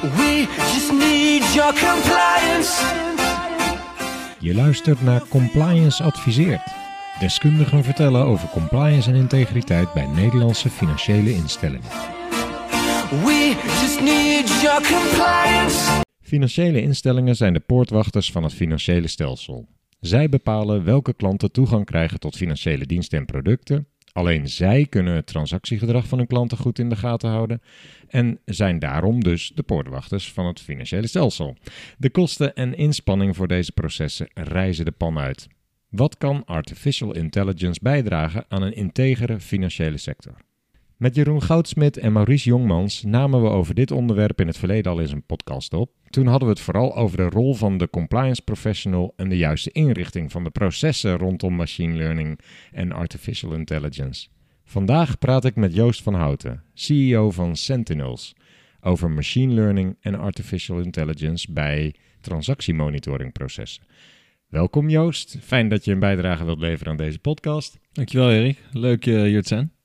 We just need your compliance. Je luistert naar Compliance Adviseert. Deskundigen vertellen over compliance en integriteit bij Nederlandse financiële instellingen. We just need your compliance. Financiële instellingen zijn de poortwachters van het financiële stelsel. Zij bepalen welke klanten toegang krijgen tot financiële diensten en producten. Alleen zij kunnen het transactiegedrag van hun klanten goed in de gaten houden en zijn daarom dus de poortwachters van het financiële stelsel. De kosten en inspanning voor deze processen reizen de pan uit. Wat kan artificial intelligence bijdragen aan een integere financiële sector? Met Jeroen Goudsmit en Maurice Jongmans namen we over dit onderwerp in het verleden al eens een podcast op. Toen hadden we het vooral over de rol van de compliance professional en de juiste inrichting van de processen rondom machine learning en artificial intelligence. Vandaag praat ik met Joost van Houten, CEO van Sentinels, over machine learning en artificial intelligence bij transactiemonitoringprocessen. Welkom Joost, fijn dat je een bijdrage wilt leveren aan deze podcast. Dankjewel Erik, leuk je hier te zijn.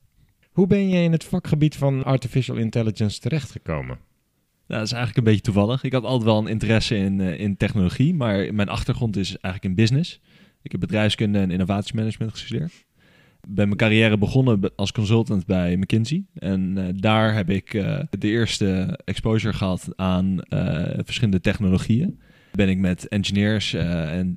Hoe ben je in het vakgebied van artificial intelligence terechtgekomen? Nou, dat is eigenlijk een beetje toevallig. Ik had altijd wel een interesse in, uh, in technologie, maar mijn achtergrond is eigenlijk in business. Ik heb bedrijfskunde en innovatiemanagement gestudeerd. Ben mijn carrière begonnen als consultant bij McKinsey. En uh, daar heb ik uh, de eerste exposure gehad aan verschillende technologieën. Ben ik met engineers en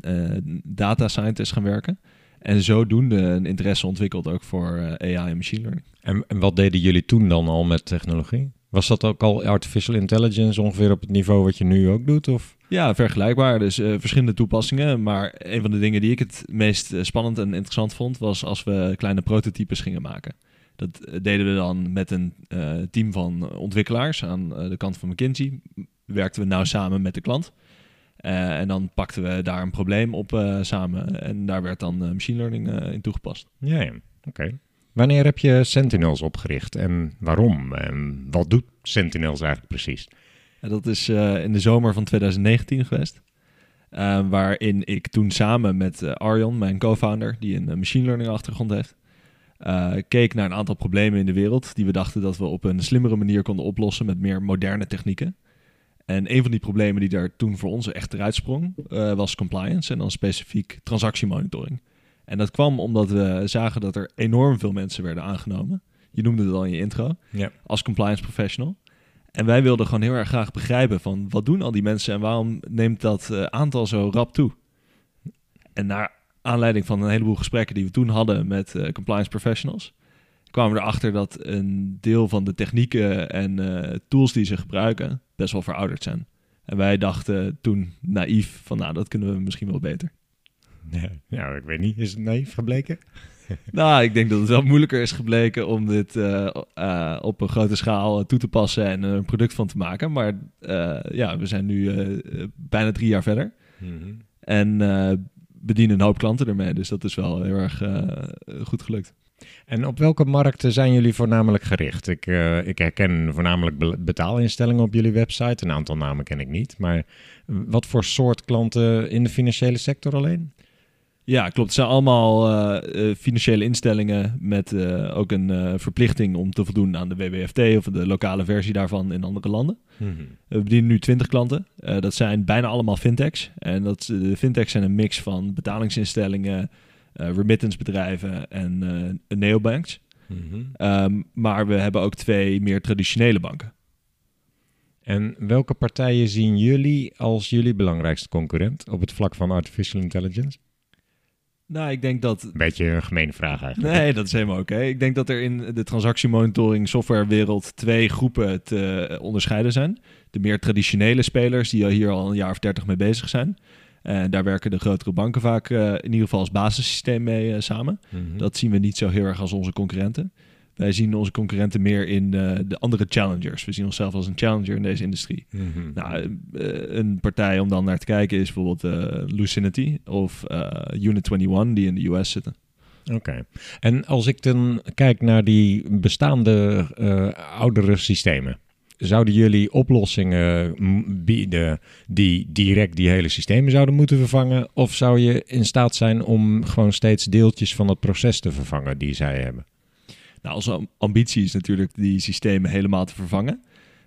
data scientists gaan werken. En zodoende een interesse ontwikkeld ook voor AI en machine learning. En, en wat deden jullie toen dan al met technologie? Was dat ook al artificial intelligence ongeveer op het niveau wat je nu ook doet? Of? Ja, vergelijkbaar. Dus uh, verschillende toepassingen. Maar een van de dingen die ik het meest spannend en interessant vond, was als we kleine prototypes gingen maken. Dat deden we dan met een uh, team van ontwikkelaars aan de kant van McKinsey. Werkten we nou samen met de klant. Uh, en dan pakten we daar een probleem op samen. En daar werd dan machine learning in toegepast. Ja, ja. oké. Okay. Wanneer heb je Sentinels opgericht en waarom? En wat doet Sentinels eigenlijk precies? Dat is uh, in de zomer van 2019 geweest. Uh, waarin ik toen samen met uh, Arjon, mijn co-founder, die een machine learning achtergrond heeft, keek naar een aantal problemen in de wereld die we dachten dat we op een slimmere manier konden oplossen met meer moderne technieken. En een van die problemen die daar toen voor ons echt eruit sprong, was compliance en dan specifiek transactiemonitoring. En dat kwam omdat we zagen dat er enorm veel mensen werden aangenomen. Je noemde het al in je intro. Ja. Als compliance professional. En wij wilden gewoon heel erg graag begrijpen van wat doen al die mensen en waarom neemt dat uh, aantal zo rap toe? En naar aanleiding van een heleboel gesprekken die we toen hadden met uh, compliance professionals, kwamen we erachter dat een deel van de technieken en uh, tools die ze gebruiken best wel verouderd zijn. En wij dachten toen naïef van nou, dat kunnen we misschien wel beter. Ja, nou, ik weet niet. Is het naïef gebleken? nou, ik denk dat het wel moeilijker is gebleken om dit uh, uh, op een grote schaal toe te passen en er een product van te maken. Maar ja, we zijn nu bijna drie jaar verder. Mhm. En bedienen een hoop klanten ermee. Dus dat is wel heel erg goed gelukt. En op welke markten zijn jullie voornamelijk gericht? Ik, ik herken voornamelijk betaalinstellingen op jullie website. Een aantal namen ken ik niet. Maar wat voor soort klanten in de financiële sector alleen? Ja, klopt. Het zijn allemaal uh, financiële instellingen met uh, ook een uh, verplichting om te voldoen aan de WWFT of de lokale versie daarvan in andere landen. Mm -hmm. We bedienen nu 20 klanten. dat zijn bijna allemaal fintechs. En dat, de fintechs zijn een mix van betalingsinstellingen, remittancebedrijven en neobanks. Mm -hmm. um, maar we hebben ook twee meer traditionele banken. En welke partijen zien jullie als jullie belangrijkste concurrent op het vlak van artificial intelligence? Nou, ik denk dat... Beetje een gemene vraag eigenlijk. Nee, dat is helemaal oké. Okay. Ik denk dat er in de transactiemonitoring softwarewereld twee groepen te onderscheiden zijn. De meer traditionele spelers die hier al een jaar of dertig mee bezig zijn. En daar werken de grotere banken vaak uh, in ieder geval als basissysteem mee uh, samen. Mm -hmm. Dat zien we niet zo heel erg als onze concurrenten. Wij zien onze concurrenten meer in uh, de andere challengers. We zien onszelf als een challenger in deze industrie. Mm -hmm. Nou, een partij om dan naar te kijken is bijvoorbeeld uh, Lucinity of uh, Unit 21, die in de US zitten. Oké. Okay. En als ik dan kijk naar die bestaande oudere systemen, zouden jullie oplossingen bieden die direct die hele systemen zouden moeten vervangen? Of zou je in staat zijn om gewoon steeds deeltjes van het proces te vervangen die zij hebben? Nou, onze ambitie is natuurlijk die systemen helemaal te vervangen.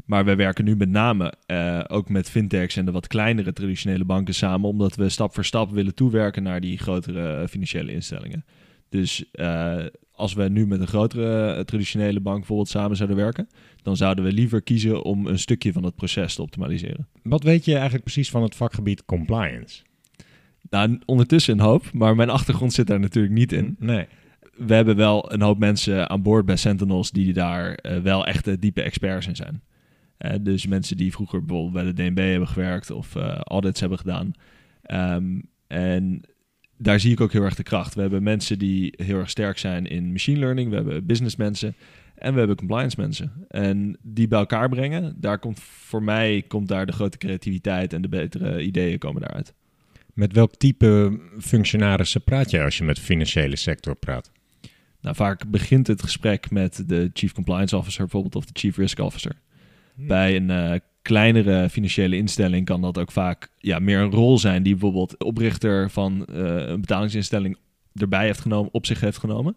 Maar we werken nu met name eh, ook met fintechs en de wat kleinere traditionele banken samen, omdat we stap voor stap willen toewerken naar die grotere eh, financiële instellingen. Dus eh, als we nu met een grotere traditionele bank bijvoorbeeld samen zouden werken, dan zouden we liever kiezen om een stukje van het proces te optimaliseren. Wat weet je eigenlijk precies van het vakgebied compliance? Nou, ondertussen een hoop, maar mijn achtergrond zit daar natuurlijk niet in. Nee. We hebben wel een hoop mensen aan boord bij Sentinels die daar eh, wel echte diepe experts in zijn. Eh, dus mensen die vroeger bijvoorbeeld bij de DNB hebben gewerkt of eh, audits hebben gedaan. Ehm, en daar zie ik ook heel erg de kracht. We hebben mensen die heel erg sterk zijn in machine learning. We hebben businessmensen en we hebben compliance mensen. En die bij elkaar brengen, daar komt voor mij komt daar de grote creativiteit en de betere ideeën komen daaruit. Met welk type functionarissen praat je als je met de financiële sector praat? Nou, vaak begint het gesprek met de Chief Compliance Officer bijvoorbeeld of de Chief Risk Officer. Bij een eh, kleinere financiële instelling kan dat ook vaak ja, meer een rol zijn die bijvoorbeeld de oprichter van eh, een betalingsinstelling erbij heeft genomen, op zich heeft genomen.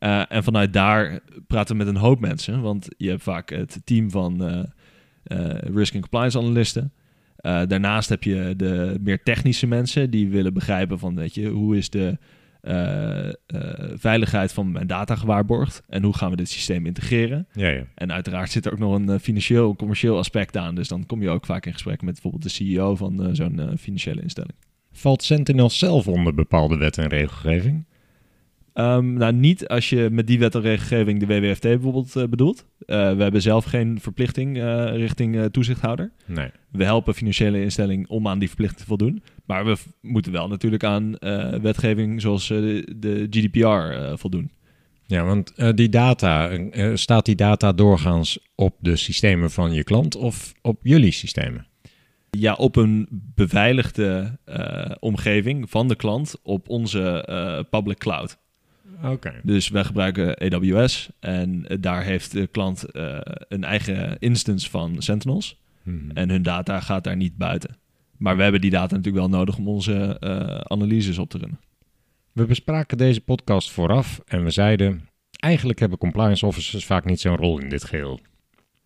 Eh, en vanuit daar praten we met een hoop mensen, want je hebt vaak het team van eh, eh, risk en compliance analisten. Daarnaast heb je de meer technische mensen die willen begrijpen van, weet je, hoe is de veiligheid van mijn data gewaarborgd en hoe gaan we dit systeem integreren. Ja, ja. En uiteraard zit er ook nog een eh, financieel, commercieel aspect aan. Dus dan kom je ook vaak in gesprek met bijvoorbeeld de CEO van zo'n financiële instelling. Valt Sentinel zelf onder bepaalde wet en regelgeving? Ehm, nou, niet als je met die wet en regelgeving de WWFT bijvoorbeeld eh, bedoelt. Eh, we hebben zelf geen verplichting eh, richting toezichthouder. Nee. We helpen financiële instelling om aan die verplichting te voldoen. Maar we moeten wel natuurlijk aan wetgeving zoals de, de GDPR voldoen. Ja, want die data, staat die data doorgaans op de systemen van je klant of op jullie systemen? Ja, op een beveiligde omgeving van de klant op onze public cloud. Dus wij gebruiken AWS en eh, daar heeft de klant eh, een eigen instance van Sentinels. Mhm. En hun data gaat daar niet buiten. Maar we hebben die data natuurlijk wel nodig om onze eh, analyses op te runnen. We bespraken deze podcast vooraf en we zeiden... eigenlijk hebben compliance officers vaak niet zo'n rol in dit geheel.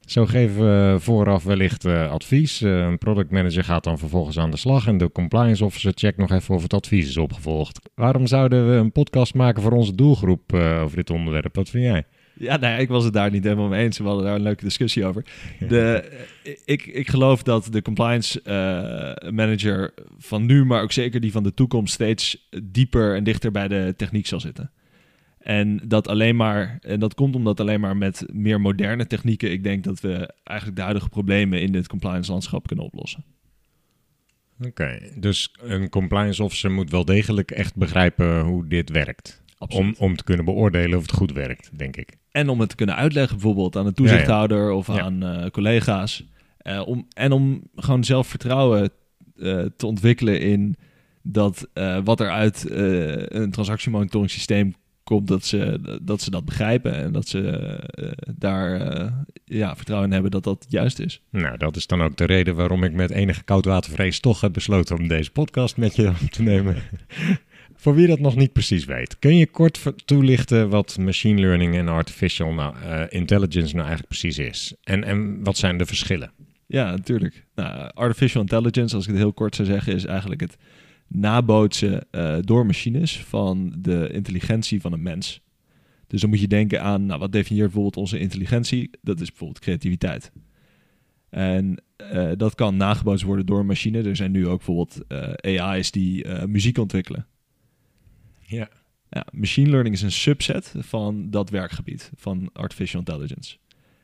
Zo geven we vooraf wellicht eh, advies. Eh, een product manager gaat dan vervolgens aan de slag... en de compliance officer checkt nog even of het advies is opgevolgd. Waarom zouden we een podcast maken voor onze doelgroep eh, over dit onderwerp? Wat vind jij? Ja, nou ja, ik was het daar niet helemaal mee eens. We hadden daar een leuke discussie over. De, ik, ik geloof dat de compliance manager van nu, maar ook zeker die van de toekomst, steeds dieper en dichter bij de techniek zal zitten. En dat alleen maar, en dat komt omdat alleen maar met meer moderne technieken, ik denk dat we eigenlijk de huidige problemen in dit compliance landschap kunnen oplossen. Oké, dus een compliance officer moet wel degelijk echt begrijpen hoe dit werkt. Om, om te kunnen beoordelen of het goed werkt, denk ik. En om het te kunnen uitleggen bijvoorbeeld aan een toezichthouder of Ja. aan eh, collega's. Eh, om, en om gewoon zelfvertrouwen eh, te ontwikkelen in dat wat er uit een transactiemonitoring systeem komt, dat ze, dat ze dat begrijpen en dat ze eh, daar eh, ja, vertrouwen in hebben dat dat juist is. Nou, dat is dan ook de reden waarom ik met enige koudwatervrees toch heb besloten om deze podcast met je op te nemen. Voor wie dat nog niet precies weet, kun je kort toelichten wat machine learning en artificial nou, eh, intelligence nou eigenlijk precies is? En, en wat zijn de verschillen? Ja, natuurlijk. Nou, artificial intelligence, als ik het heel kort zou zeggen, is eigenlijk het nabootsen eh, door machines van de intelligentie van een mens. Dus dan moet je denken aan, nou, wat definieert bijvoorbeeld onze intelligentie? Dat is bijvoorbeeld creativiteit. En eh, dat kan nagebootst worden door een machine. Er zijn nu ook bijvoorbeeld eh, AI's die muziek ontwikkelen. Ja. Ja, machine learning is een subset van dat werkgebied van artificial intelligence.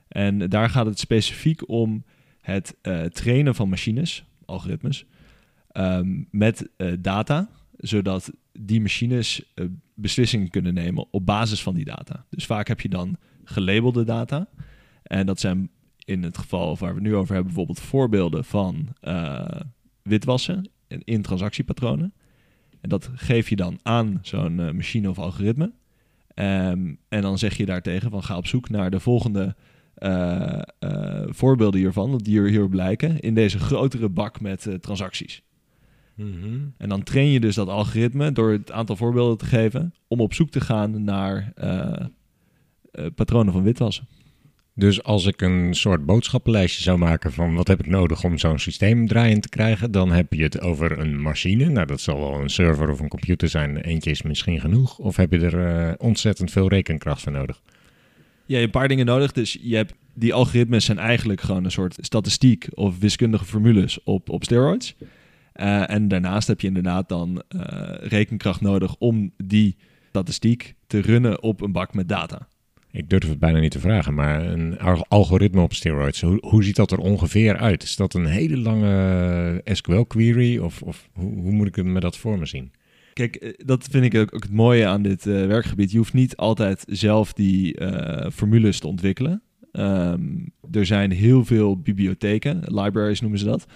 En daar gaat het specifiek om het trainen van machines, algoritmes, ehm, met eh, data, zodat die machines eh, beslissingen kunnen nemen op basis van die data. Dus vaak heb je dan gelabelde data. En dat zijn in het geval waar we het nu over hebben, bijvoorbeeld voorbeelden van eh, witwassen in, in transactiepatronen. En dat geef je dan aan zo'n machine of algoritme. Ehm, en dan zeg je daartegen van ga op zoek naar de volgende voorbeelden hiervan, die er hier blijken, in deze grotere bak met transacties. En dan train je dus dat algoritme door het aantal voorbeelden te geven om op zoek te gaan naar eh, eh, patronen van witwassen. Dus als ik een soort boodschappenlijstje zou maken van wat heb ik nodig om zo'n systeem draaiend te krijgen, dan heb je het over een machine. Nou, dat zal wel een server of een computer zijn. Eentje is misschien genoeg. Of heb je er eh, ontzettend veel rekenkracht voor nodig? Je hebt een paar dingen nodig. Dus je hebt die algoritmes zijn eigenlijk gewoon een soort statistiek of wiskundige formules op, op steroids. Eh, en daarnaast heb je inderdaad dan eh, rekenkracht nodig om die statistiek te runnen op een bak met data. Ik durf het bijna niet te vragen, maar een al- algoritme op steroids, hoe, hoe ziet dat er ongeveer uit? Is dat een hele lange SQL-query of, of hoe, hoe moet ik me dat voor me zien? Kijk, eh, dat vind ik ook, ook het mooie aan dit eh, werkgebied. Je hoeft niet altijd zelf die eh, formules te ontwikkelen. Ehm, er zijn heel veel bibliotheken, libraries noemen ze dat,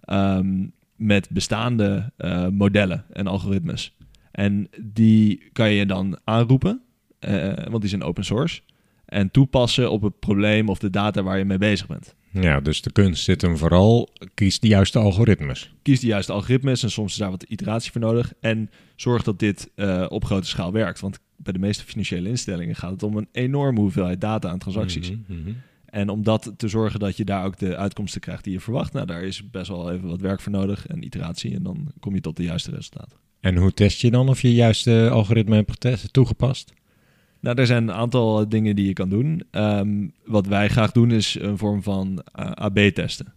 ehm, met bestaande eh, modellen en algoritmes. En die kan je dan aanroepen, eh, want die zijn open source, en toepassen op het probleem of de data waar je mee bezig bent. Ja, dus de kunst zit hem vooral, kies de juiste algoritmes. Kies de juiste algoritmes en soms is daar wat iteratie voor nodig. En zorg dat dit eh, op grote schaal werkt. Want bij de meeste financiële instellingen gaat het om een enorme hoeveelheid data aan transacties. Mhm. En om dat te zorgen dat je daar ook de uitkomsten krijgt die je verwacht, nou, daar is best wel even wat werk voor nodig en iteratie. En dan kom je tot de juiste resultaten. En hoe test je dan of je juiste algoritme hebt getest, toegepast? Nou, er zijn een aantal dingen die je kan doen. Ehm, wat wij graag doen is een vorm van eh, AB-testen.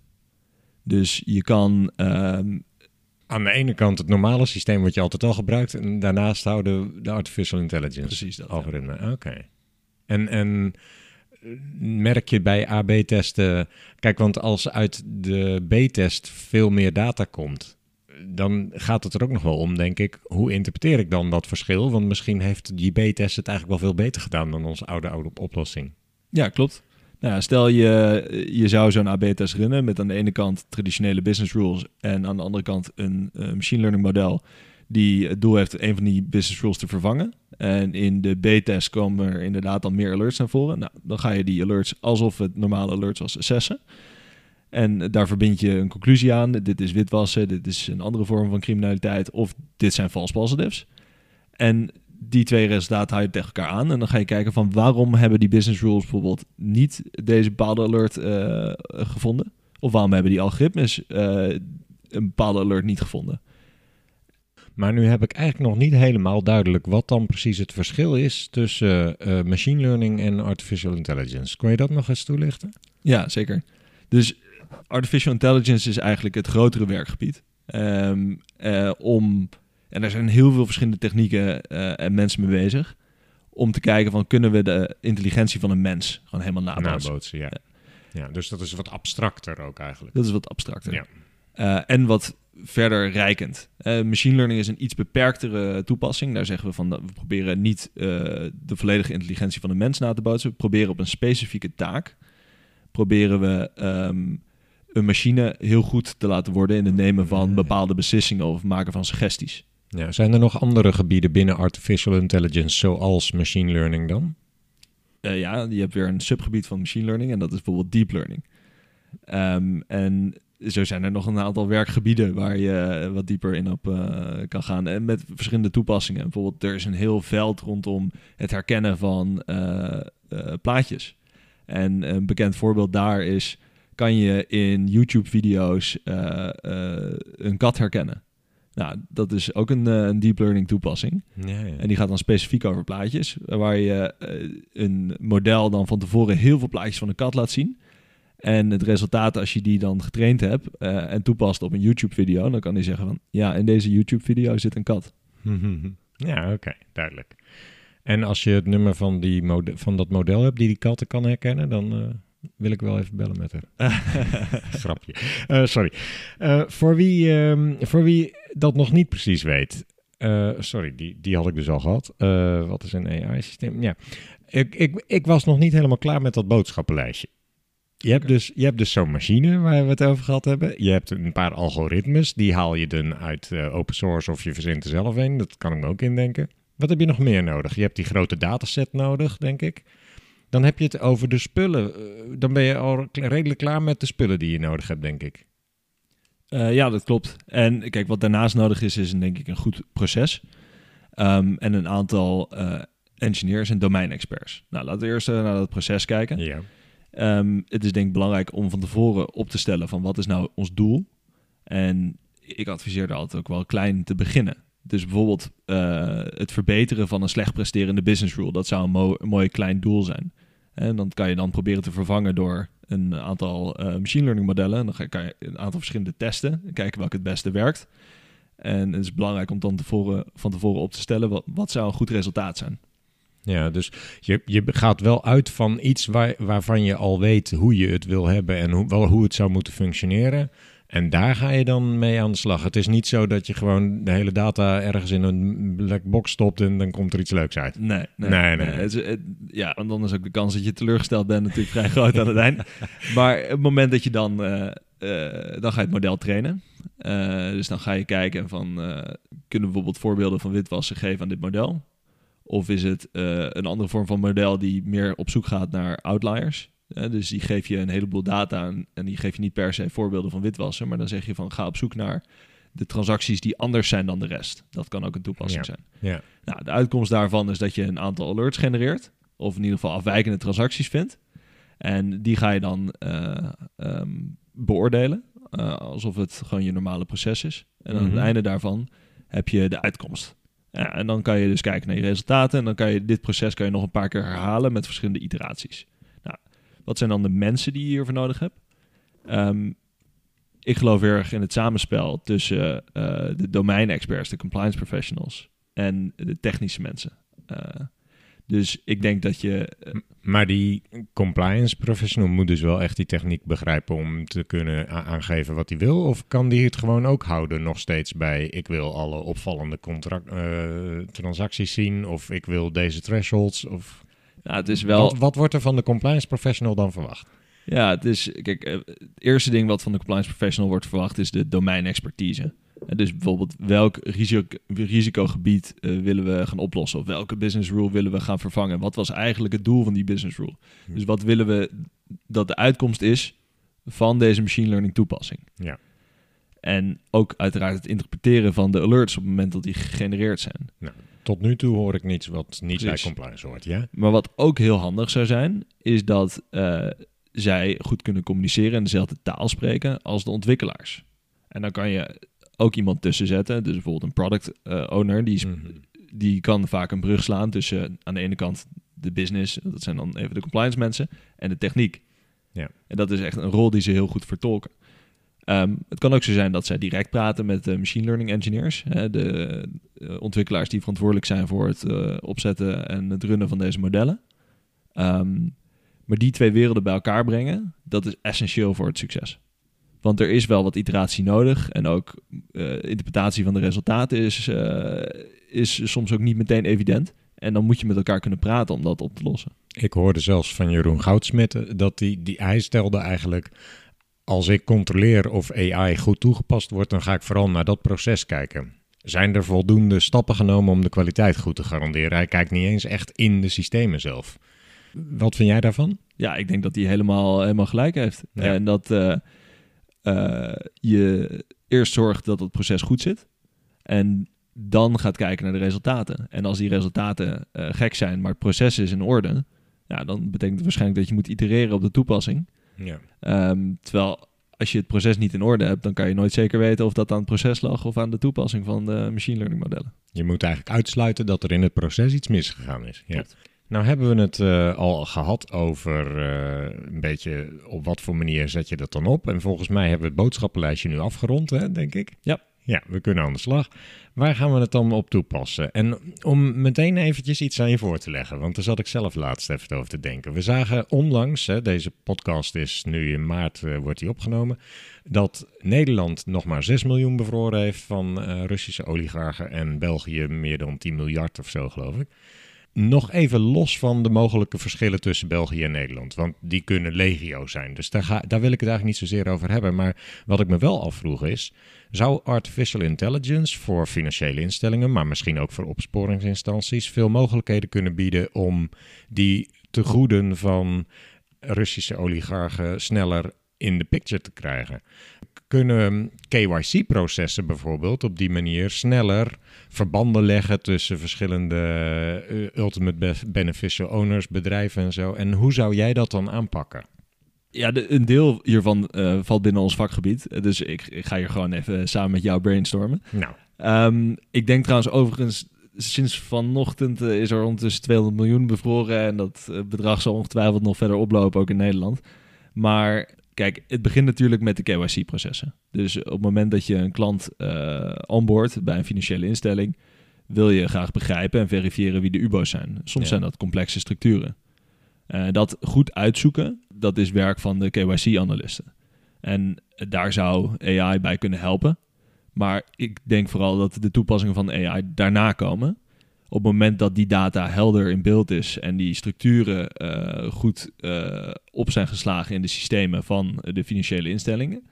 Dus je kan ehm, Aan de ene kant het normale systeem wat je altijd al gebruikt en daarnaast houden de artificial intelligence precies dat. ja. algoritme. Oké. En, en merk je bij AB-testen, kijk, want als uit de B-test veel meer data komt, dan gaat het er ook nog wel om, denk ik, hoe interpreteer ik dan dat verschil? Want misschien heeft die B-test het eigenlijk wel veel beter gedaan dan onze oude, oude oplossing. Ja, klopt. Nou, stel je, je zou zo'n AB-test runnen met aan de ene kant traditionele business rules en aan de andere kant een eh, machine learning model die het doel heeft een van die business rules te vervangen. En in de B-test komen er inderdaad dan meer alerts naar voren. Nou, dan ga je die alerts alsof het normale alerts was assessen. En daar verbind je een conclusie aan. Dit is witwassen, dit is een andere vorm van criminaliteit of dit zijn false positives. En die twee resultaten hou je tegen elkaar aan. En dan ga je kijken van waarom hebben die business rules bijvoorbeeld niet deze bepaalde alert eh, gevonden? Of waarom hebben die algoritmes eh, een bepaalde alert niet gevonden? Maar nu heb ik eigenlijk nog niet helemaal duidelijk wat dan precies het verschil is tussen eh, machine learning en artificial intelligence. Kon je dat nog eens toelichten? Ja, zeker. Dus artificial intelligence is eigenlijk het grotere werkgebied. Ehm, eh, om, en er zijn heel veel verschillende technieken eh, en mensen mee bezig. Om te kijken van kunnen we de intelligentie van een mens gewoon helemaal nabootsen. Nabootsen, ja. ja. Dus dat is wat abstracter ook eigenlijk. Dat is wat abstracter. Ja. Eh, en wat verder rijkend. Eh, machine learning is een iets beperktere toepassing. Daar zeggen we van, dat we proberen niet eh, de volledige intelligentie van een mens na te bootsen. We proberen op een specifieke taak, proberen we ehm, een machine heel goed te laten worden in het nemen van bepaalde beslissingen of maken van suggesties. Ja, zijn er nog andere gebieden binnen artificial intelligence zoals machine learning dan? Eh, ja, je hebt weer een subgebied van machine learning en dat is bijvoorbeeld deep learning. Ehm, en zo zijn er nog een aantal werkgebieden waar je wat dieper in op eh, kan gaan. En met verschillende toepassingen. Bijvoorbeeld, er is een heel veld rondom het herkennen van eh, eh, plaatjes. En een bekend voorbeeld daar is: kan je in YouTube-video's een kat herkennen? Nou, dat is ook een, een deep learning toepassing. Ja, ja. En die gaat dan specifiek over plaatjes, waar je een model dan van tevoren heel veel plaatjes van een kat laat zien. En het resultaat, als je die dan getraind hebt eh, en toepast op een YouTube-video, dan kan hij zeggen van, ja, in deze YouTube-video zit een kat. Ja, oké, duidelijk. En als je het nummer van, die mode- van dat model hebt die die katten kan herkennen, dan eh, wil ik wel even bellen met haar. Grapje. Eh, sorry. Voor, wie, ehm, voor wie dat nog niet precies weet. sorry, die, die had ik dus al gehad. Eh, wat is een AI-systeem? Ja, ik, ik, ik was nog niet helemaal klaar met dat boodschappenlijstje. Je hebt, dus, je hebt dus zo'n machine waar we het over gehad hebben. Je hebt een paar algoritmes. Die haal je dan uit eh, open source of je verzint er zelf een. Dat kan ik me ook indenken. Wat heb je nog meer nodig? Je hebt die grote dataset nodig, denk ik. Dan heb je het over de spullen. Eh, dan ben je al redelijk klaar met de spullen die je nodig hebt, denk ik. Eh, ja, dat klopt. En kijk, wat daarnaast nodig is, is denk ik een goed proces. Ehm, en een aantal engineers en domeinexperts. Nou, laten we eerst naar dat proces kijken. Ja. Ehm, het is denk ik belangrijk om van tevoren op te stellen van wat is nou ons doel. En ik adviseer daar altijd ook wel klein te beginnen. Dus bijvoorbeeld eh, het verbeteren van een slecht presterende business rule. Dat zou een, mo- mooi klein doel zijn. En dan kan je dan proberen te vervangen door een aantal eh, machine learning modellen. En dan kan je een aantal verschillende testen. en Kijken welke het beste werkt. En het is belangrijk om dan tevoren, van tevoren op te stellen wat, wat zou een goed resultaat zijn. Ja, dus je, je gaat wel uit van iets waar, waarvan je al weet hoe je het wil hebben en hoe, wel, hoe het zou moeten functioneren. En daar ga je dan mee aan de slag. Het is niet zo dat je gewoon de hele data ergens in een black box stopt en dan komt er iets leuks uit. Nee, nee, Nee, nee, nee. Het is- het- ja, want dan is ook de kans dat je teleurgesteld bent natuurlijk vrij groot aan het eind. Maar het moment dat je dan, eh, eh, dan ga je het model trainen. Eh, dus dan ga je kijken van, eh, kunnen we bijvoorbeeld voorbeelden van witwassen geven aan dit model? Of is het eh, een andere vorm van model die meer op zoek gaat naar outliers? Eh, dus die geef je een heleboel data en, en die geef je niet per se voorbeelden van witwassen, maar dan zeg je van ga op zoek naar de transacties die anders zijn dan de rest. Dat kan ook een toepassing Ja. zijn. Ja, Nou, de uitkomst daarvan is dat je een aantal alerts genereert. Of in ieder geval afwijkende transacties vindt. En die ga je dan eh, ehm, beoordelen. alsof het gewoon je normale proces is. En aan Mhm. het einde daarvan heb je de uitkomst. Ja, en dan kan je dus kijken naar je resultaten. En dan kan je dit proces kan je nog een paar keer herhalen met verschillende iteraties. Nou, wat zijn dan de mensen die je hiervoor nodig hebt? Ehm, ik geloof erg in het samenspel tussen eh, de domeinexperts, de compliance professionals en de technische mensen. Eh, dus ik denk dat je. eh, maar die compliance professional moet dus wel echt die techniek begrijpen om te kunnen aangeven wat hij wil. Of kan die het gewoon ook houden nog steeds bij ik wil alle opvallende contract, eh, transacties zien of ik wil deze thresholds of... nou, het is wel. Wat, wat wordt er van de compliance professional dan verwacht? Ja, het is. Kijk, eh, het eerste ding wat van de compliance professional wordt verwacht is de domeinexpertise. Eh, Dus bijvoorbeeld welk risico, risicogebied eh, willen we gaan oplossen? Of welke business rule willen we gaan vervangen? Wat was eigenlijk het doel van die business rule? Hm. Dus wat willen we dat de uitkomst is van deze machine learning toepassing? Ja. En ook uiteraard het interpreteren van de alerts op het moment dat die gegenereerd zijn. Tot nu toe hoor ik niets wat niet bij compliance hoort, ja? Maar wat ook heel handig zou zijn, is dat eh, zij goed kunnen communiceren en dezelfde taal spreken als de ontwikkelaars. En dan kan je ook iemand tussen zetten, dus bijvoorbeeld een product eh, owner, die, Mhm. die kan vaak een brug slaan tussen eh, aan de ene kant de business, dat zijn dan even de compliance mensen, en de techniek. Ja. En dat is echt een rol die ze heel goed vertolken. Ehm, het kan ook zo zijn dat zij direct praten met de machine learning engineers, hè, de eh, ontwikkelaars die verantwoordelijk zijn voor het eh, opzetten en het runnen van deze modellen. Ehm, maar die twee werelden bij elkaar brengen, dat is essentieel voor het succes. Want er is wel wat iteratie nodig en ook eh, interpretatie van de resultaten is, eh, is soms ook niet meteen evident. En dan moet je met elkaar kunnen praten om dat op te lossen. Ik hoorde zelfs van Jeroen Goudsmit eh, dat die, die, hij stelde eigenlijk... als ik controleer of AI goed toegepast wordt... dan ga ik vooral naar dat proces kijken. Zijn er voldoende stappen genomen om de kwaliteit goed te garanderen? Hij kijkt niet eens echt in de systemen zelf. Wat vind jij daarvan? Ja, ik denk dat hij helemaal, helemaal gelijk heeft. Ja. En dat eh, je eerst zorgt dat het proces goed zit. En dan gaat kijken naar de resultaten. En als die resultaten eh, gek zijn, maar het proces is in orde... Ja, dan betekent het waarschijnlijk dat je moet itereren op de toepassing. Ja. Ehm, terwijl als je het proces niet in orde hebt... dan kan je nooit zeker weten of dat aan het proces lag... of aan de toepassing van de machine learning modellen. Je moet eigenlijk uitsluiten dat er in het proces iets misgegaan is. Ja. Klopt. Nou hebben we het eh, al gehad over eh, een beetje op wat voor manier zet je dat dan op. En volgens mij hebben we het boodschappenlijstje nu afgerond, hè, denk ik. Ja. Ja, we kunnen aan de slag. Waar gaan we het dan op toepassen? En om meteen eventjes iets aan je voor te leggen, want daar zat ik zelf laatst even over te denken. We zagen onlangs, hè, deze podcast is nu in maart, eh, wordt die opgenomen, dat Nederland nog maar 6 miljoen bevroren heeft van Russische oligarchen en België meer dan 10 miljard of zo, geloof ik. Nog even los van de mogelijke verschillen tussen België en Nederland. Want die kunnen legio zijn. Dus daar, ga, daar wil ik het eigenlijk niet zozeer over hebben. Maar wat ik me wel afvroeg is... zou artificial intelligence voor financiële instellingen... maar misschien ook voor opsporingsinstanties... veel mogelijkheden kunnen bieden om die tegoeden van Russische oligarchen... sneller in de picture te krijgen? Kunnen KYC-processen bijvoorbeeld op die manier sneller verbanden leggen tussen verschillende eh, ultimate be- beneficial owners, bedrijven en zo. En hoe zou jij dat dan aanpakken? Ja, de, een deel hiervan eh, valt binnen ons vakgebied. Dus ik, ik ga hier gewoon even samen met jou brainstormen. Nou, Ehm, ik denk trouwens overigens, sinds vanochtend eh, is er ondertussen 200 miljoen bevroren. En dat bedrag zal ongetwijfeld nog verder oplopen, ook in Nederland. Maar kijk, het begint natuurlijk met de KYC-processen. Dus op het moment dat je een klant eh onboardt bij een financiële instelling, wil je graag begrijpen en verifiëren wie de UBO's zijn. Soms Ja. zijn dat complexe structuren. Eh, dat goed uitzoeken, dat is werk van de KYC-analisten. En daar zou AI bij kunnen helpen. Maar ik denk vooral dat de toepassingen van AI daarna komen. Op het moment dat die data helder in beeld is en die structuren eh, goed eh, op zijn geslagen in de systemen van de financiële instellingen,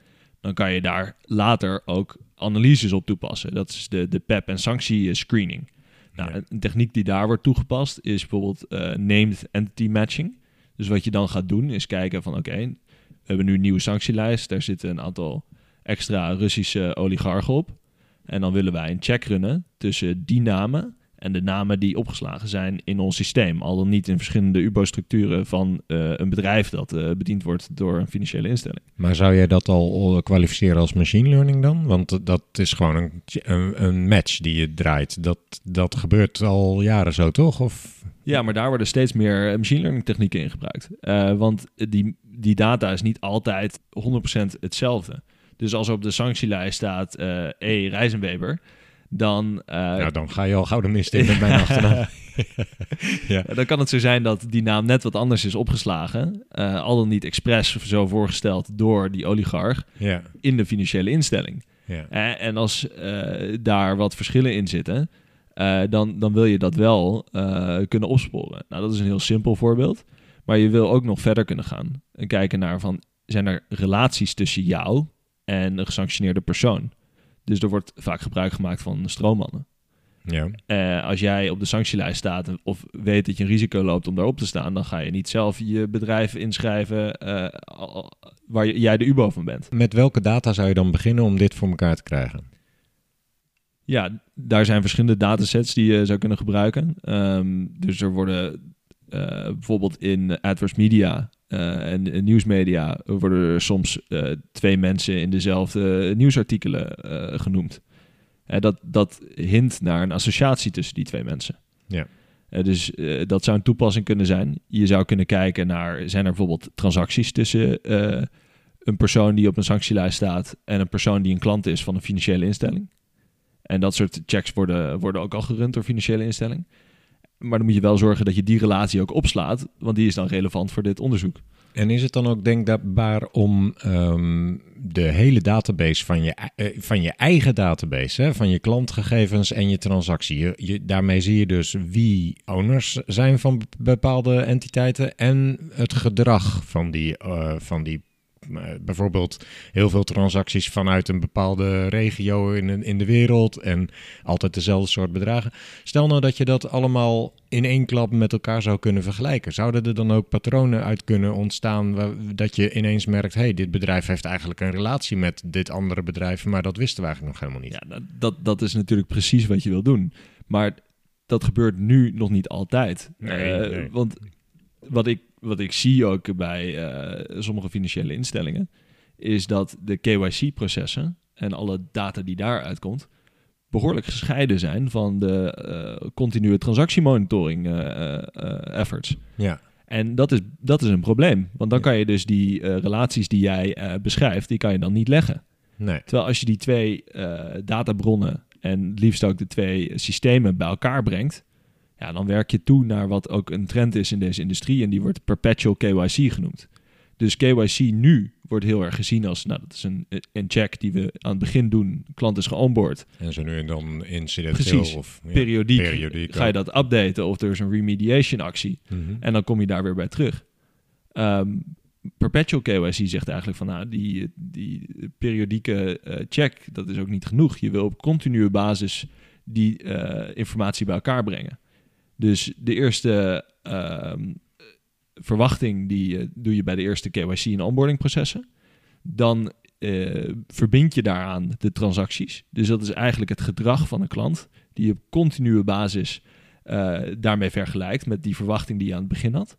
dan kan je daar later ook analyses op toepassen. Dat is de, de PEP en sanctie screening. Nou, Ja. een, techniek die daar wordt toegepast is bijvoorbeeld eh, named entity matching. Dus wat je dan gaat doen is kijken van oké, we hebben nu een nieuwe sanctielijst. Daar zitten een aantal extra Russische oligarchen op. En dan willen wij een check runnen tussen die namen en de namen die opgeslagen zijn in ons systeem. Al dan niet in verschillende UBO-structuren van eh, een bedrijf dat eh, bediend wordt door een financiële instelling. maar zou jij dat al kwalificeren als machine learning dan? Want dat is gewoon een, een, een match die je draait. Dat, dat gebeurt al jaren zo, toch? Of... Ja, maar daar worden steeds meer eh, machine learning technieken in gebruikt. Eh, want die, die data is niet altijd 100% hetzelfde. Dus als er op de sanctielijst staat eh E. Rijzenweber, dan, eh, dan ga je al gauw de mist in met mijn achternaam. ja. dan kan het zo zijn dat die naam net wat anders is opgeslagen. eh, al dan niet expres zo voorgesteld door die oligarch Ja, in de financiële instelling. ja. Eh, en als daar wat verschillen in zitten, dan, dan wil je dat wel kunnen opsporen. Nou, dat is een heel simpel voorbeeld. Maar je wil ook nog verder kunnen gaan en kijken naar van, zijn er relaties tussen jou en een gesanctioneerde persoon? Dus er wordt vaak gebruik gemaakt van stroommannen. ja. Eh, als jij op de sanctielijst staat of weet dat je een risico loopt om daarop te staan, dan ga je niet zelf je bedrijf inschrijven eh, waar jij de UBO van bent. Met welke data zou je dan beginnen om dit voor elkaar te krijgen? Ja, daar zijn verschillende datasets die je zou kunnen gebruiken. Ehm, dus er worden eh, bijvoorbeeld in adverse media eh, en, en nieuwsmedia worden er soms eh, twee mensen in dezelfde nieuwsartikelen eh, genoemd. Dat, dat hint naar een associatie tussen die twee mensen. Ja. Dus dat zou een toepassing kunnen zijn. Je zou kunnen kijken naar, zijn er bijvoorbeeld transacties tussen een persoon die op een sanctielijst staat en een persoon die een klant is van een financiële instelling. En dat soort checks worden, worden ook al gerund door financiële instellingen. Maar dan moet je wel zorgen dat je die relatie ook opslaat, want die is dan relevant voor dit onderzoek. En is het dan ook denkbaar om ehm, de hele database van je, eh, van je eigen database, hè, van je klantgegevens en je transactie, je, daarmee zie je dus wie owners zijn van be- bepaalde entiteiten en het gedrag van die, eh, van die bijvoorbeeld heel veel transacties vanuit een bepaalde regio in, in de wereld en altijd dezelfde soort bedragen. Stel nou dat je dat allemaal in één klap met elkaar zou kunnen vergelijken. Zouden er dan ook patronen uit kunnen ontstaan waar, dat je ineens merkt, hey, dit bedrijf heeft eigenlijk een relatie met dit andere bedrijf, maar dat wisten we eigenlijk nog helemaal niet. Ja, dat, dat, dat is natuurlijk precies wat je wil doen. Maar dat gebeurt nu nog niet altijd. Nee, Eh, nee. Want wat ik, wat ik zie ook bij eh, sommige financiële instellingen, is dat de KYC-processen en alle data die daaruit komt, behoorlijk gescheiden zijn van de eh, continue transactiemonitoring eh, efforts. Ja, En dat is, dat is een probleem. Want dan kan je dus die relaties die jij beschrijft, die kan je dan niet leggen. nee. Terwijl als je die twee databronnen en liefst ook de twee systemen bij elkaar brengt, ja, dan werk je toe naar wat ook een trend is in deze industrie en die wordt perpetual KYC genoemd. Dus KYC nu wordt heel erg gezien als, nou, dat is een, een check die we aan het begin doen. Klant is geonboard. En zo nu en dan incidenteel of ja, Periodiek, periodiek ga je dat updaten of er is een remediation actie. Mhm. En dan kom je daar weer bij terug. Ehm, perpetual KYC zegt eigenlijk van nou, die, die periodieke eh, check, dat is ook niet genoeg. Je wil op continue basis die eh, informatie bij elkaar brengen. Dus de eerste ehm, verwachting die eh, doe je bij de eerste KYC en onboarding processen. Dan eh, verbind je daaraan de transacties. Dus dat is eigenlijk het gedrag van een klant die je op continue basis eh, daarmee vergelijkt met die verwachting die je aan het begin had.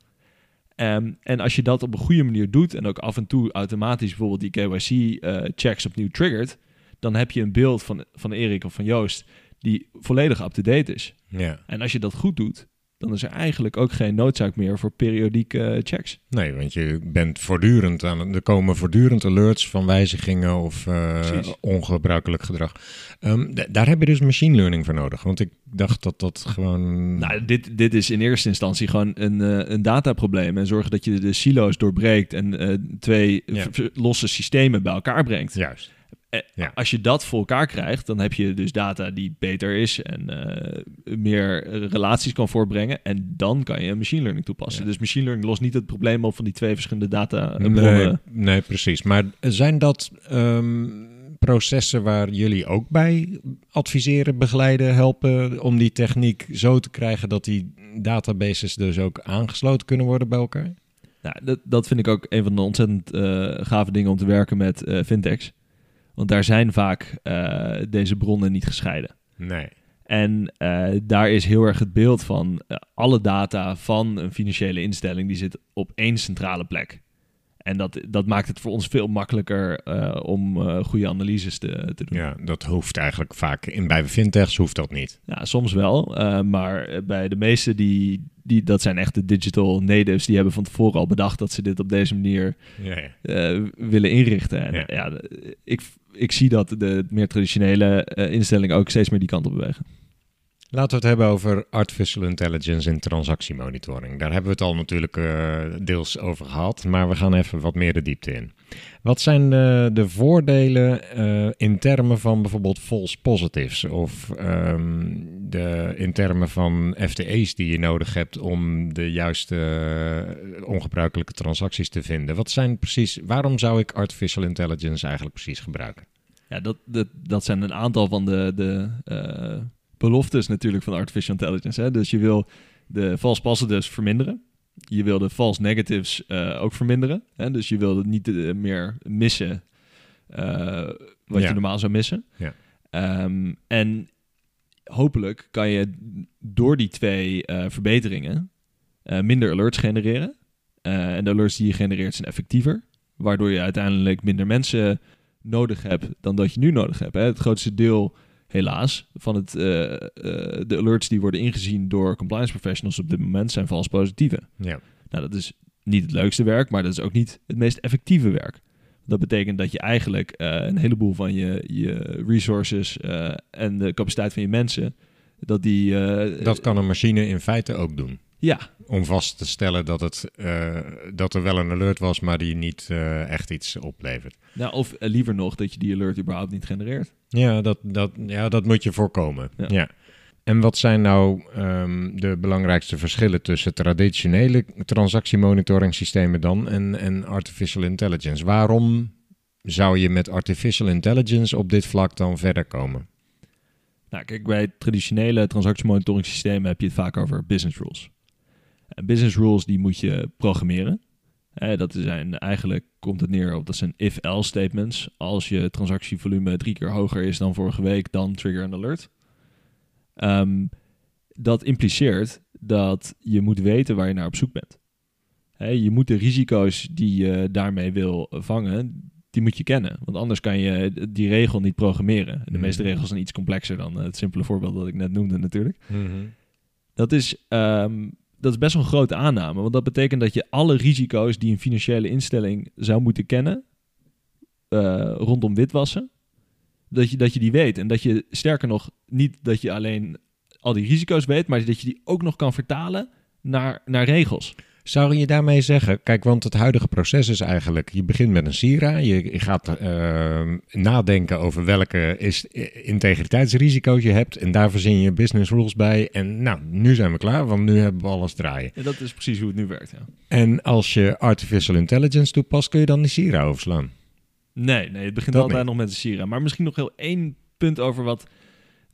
Ehm, en als je dat op een goede manier doet en ook af en toe automatisch bijvoorbeeld die KYC-checks opnieuw triggert, dan heb je een beeld van, van Erik of van Joost die volledig up-to-date is. Ja. En als je dat goed doet, dan is er eigenlijk ook geen noodzaak meer voor periodieke eh, checks. Nee, want je bent voortdurend aan het- er komen voortdurend alerts van wijzigingen of eh, ongebruikelijk gedrag. Ehm, daar heb je dus machine learning voor nodig. Want ik dacht dat dat gewoon. Nou, dit, dit is in eerste instantie gewoon een, eh, een dataprobleem. En zorgen dat je de silo's doorbreekt en twee Ja. losse systemen bij elkaar brengt. Juist. Eh, Ja. Als je dat voor elkaar krijgt, dan heb je dus data die beter is en eh, meer relaties kan voortbrengen. En dan kan je machine learning toepassen. Ja. Dus machine learning lost niet het probleem op van die twee verschillende data Nee, bronnen. nee, precies. Maar zijn dat ehm, processen waar jullie ook bij adviseren, begeleiden, helpen om die techniek zo te krijgen dat die databases dus ook aangesloten kunnen worden bij elkaar? Nou, dat, dat vind ik ook een van de ontzettend eh, gave dingen om te werken met eh, fintechs. Want daar zijn vaak eh, deze bronnen niet gescheiden. Nee. En eh, daar is heel erg het beeld van eh, alle data van een financiële instelling die zit op één centrale plek. En dat, dat maakt het voor ons veel makkelijker eh, om eh, goede analyses te, te doen. Ja, dat hoeft eigenlijk vaak. In, bij fintechs hoeft dat niet. Ja, soms wel. eh, maar bij de meeste die, die, dat zijn echt de digital natives, die hebben van tevoren al bedacht dat ze dit op deze manier Ja, ja. willen inrichten. En Ja. ik, ik zie dat de meer traditionele instellingen ook steeds meer die kant op bewegen. Laten we het hebben over artificial intelligence en transactiemonitoring. Daar hebben we het al natuurlijk eh, deels over gehad, maar we gaan even wat meer de diepte in. Wat zijn de, de voordelen eh, in termen van bijvoorbeeld false positives of ehm, de, in termen van FTE's die je nodig hebt om de juiste eh, ongebruikelijke transacties te vinden? Wat zijn precies, waarom zou ik artificial intelligence eigenlijk precies gebruiken? Ja, dat, dat, dat zijn een aantal van de, de eh, beloftes natuurlijk van artificial intelligence. Hè? Dus je wil de false positives verminderen. Je wil de false negatives eh, ook verminderen. Hè? Dus je wil het niet eh, meer missen eh, wat Ja. je normaal zou missen. Ja. Ehm, en hopelijk kan je door die twee verbeteringen minder alerts genereren. En de alerts die je genereert zijn effectiever. Waardoor je uiteindelijk minder mensen nodig hebt dan dat je nu nodig hebt. Hè? Het grootste deel, helaas, van het, eh, eh, de alerts die worden ingezien door compliance professionals op dit moment zijn vals positieve. Ja. Nou, dat is niet het leukste werk, maar dat is ook niet het meest effectieve werk. Dat betekent dat je eigenlijk eh, een heleboel van je, je resources en de capaciteit van je mensen, dat die... Dat kan een machine in feite ook doen. Ja, om vast te stellen dat, het, eh, dat er wel een alert was, maar die niet eh, echt iets oplevert. nou, of eh, liever nog dat je die alert überhaupt niet genereert. Ja, dat, dat, ja, dat moet je voorkomen. Ja. Ja. En wat zijn nou ehm, de belangrijkste verschillen tussen traditionele transactiemonitoring systemen dan en, en artificial intelligence? Waarom zou je met artificial intelligence op dit vlak dan verder komen? Nou, kijk, bij traditionele transactiemonitoring systemen heb je het vaak over business rules. Business rules die moet je programmeren. Eh, dat zijn eigenlijk, komt het neer op, dat zijn if-else statements. Als je transactievolume drie keer hoger is dan vorige week, dan trigger een alert. Ehm, dat impliceert dat je moet weten waar je naar op zoek bent. Je moet de risico's die je daarmee wil vangen, die moet je kennen. Want anders kan je die regel niet programmeren. De Mhm. meeste regels zijn iets complexer dan het simpele voorbeeld dat ik net noemde natuurlijk. Dat is, ehm, dat is best wel een grote aanname. Want dat betekent dat je alle risico's die een financiële instelling zou moeten kennen... eh, rondom witwassen, dat je, dat je die weet. En dat je, sterker nog, niet dat je alleen al die risico's weet... maar dat je die ook nog kan vertalen naar, naar regels. Zou je daarmee zeggen, kijk, want het huidige proces is eigenlijk, je begint met een SIRA, je, je gaat ehm, nadenken over welke is, integriteitsrisico's je hebt en daar verzin je business rules bij en nou, nu zijn we klaar, want nu hebben we alles draaien. En dat is precies hoe het nu werkt, ja. En als je artificial intelligence toepast, kun je dan die SIRA overslaan. Nee, nee, het begint Dat altijd niet. nog met de Sira. Maar misschien nog heel één punt over wat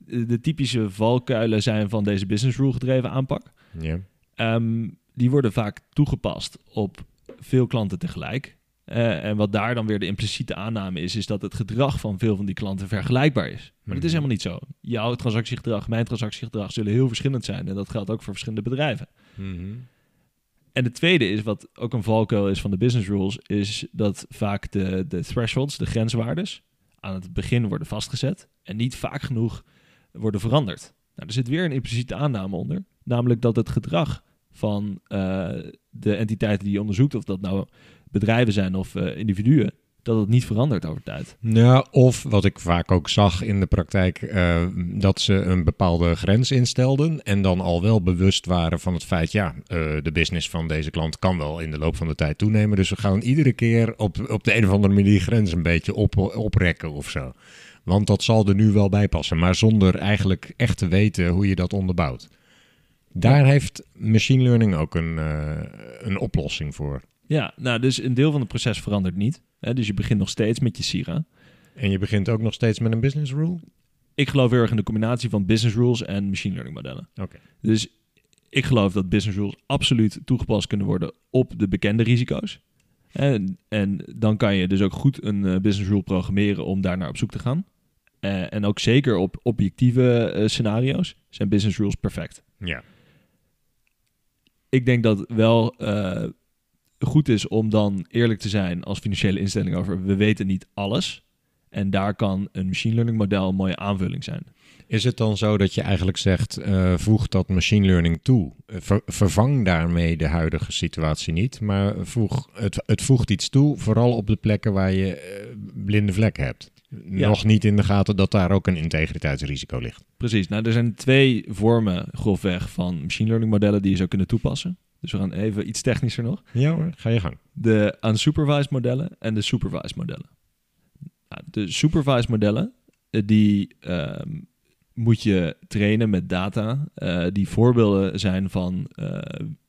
eh, de typische valkuilen zijn van deze business rule gedreven aanpak. Ja. Ehm, die worden vaak toegepast op veel klanten tegelijk. Eh, en wat daar dan weer de impliciete aanname is, is dat het gedrag van veel van die klanten vergelijkbaar is. Maar dat is Mhm. helemaal niet zo. Jouw transactiegedrag, mijn transactiegedrag zullen heel verschillend zijn. En dat geldt ook voor verschillende bedrijven. En de tweede is, wat ook een valkuil is van de business rules, is dat vaak de, de thresholds, de grenswaardes, aan het begin worden vastgezet en niet vaak genoeg worden veranderd. Nou, er zit weer een impliciete aanname onder, namelijk dat het gedrag van eh, de entiteiten die je onderzoekt, of dat nou bedrijven zijn of eh, individuen, dat het niet verandert over tijd. Ja, of wat ik vaak ook zag in de praktijk, eh, dat ze een bepaalde grens instelden en dan al wel bewust waren van het feit, ja, de business van deze klant kan wel in de loop van de tijd toenemen. Dus we gaan iedere keer op, op de een of andere manier die grens een beetje op, oprekken of zo. Want dat zal er nu wel bij passen, maar zonder eigenlijk echt te weten hoe je dat onderbouwt. Daar heeft machine learning ook een, eh, een oplossing voor. Ja, nou, dus een deel van het proces verandert niet. Hè? Dus je begint nog steeds met je Sira. En je begint ook nog steeds met een business rule? Ik geloof heel erg in de combinatie van business rules en machine learning modellen. Oké. Dus ik geloof dat business rules absoluut toegepast kunnen worden op de bekende risico's. En, en dan kan je dus ook goed een eh, business rule programmeren om daar naar op zoek te gaan. Eh, en ook zeker op objectieve scenario's zijn business rules perfect. Ja. Ik denk dat wel eh, goed is om dan eerlijk te zijn als financiële instelling over we weten niet alles. En daar kan een machine learning model een mooie aanvulling zijn. Is het dan zo dat je eigenlijk zegt, eh, voeg dat machine learning toe? Eh, ver- vervang daarmee de huidige situatie niet, maar voeg, het, het voegt iets toe, vooral op de plekken waar je blinde vlekken hebt. Nog niet in de gaten dat daar ook een integriteitsrisico ligt. Precies. Nou, er zijn twee vormen grofweg van machine learning modellen die je zou kunnen toepassen. Dus we gaan even iets technischer nog. Ja hoor, ga je gang. De unsupervised modellen en de supervised modellen. Nou, de supervised modellen, eh, die ehm, moet je trainen met data eh, die voorbeelden zijn van, eh,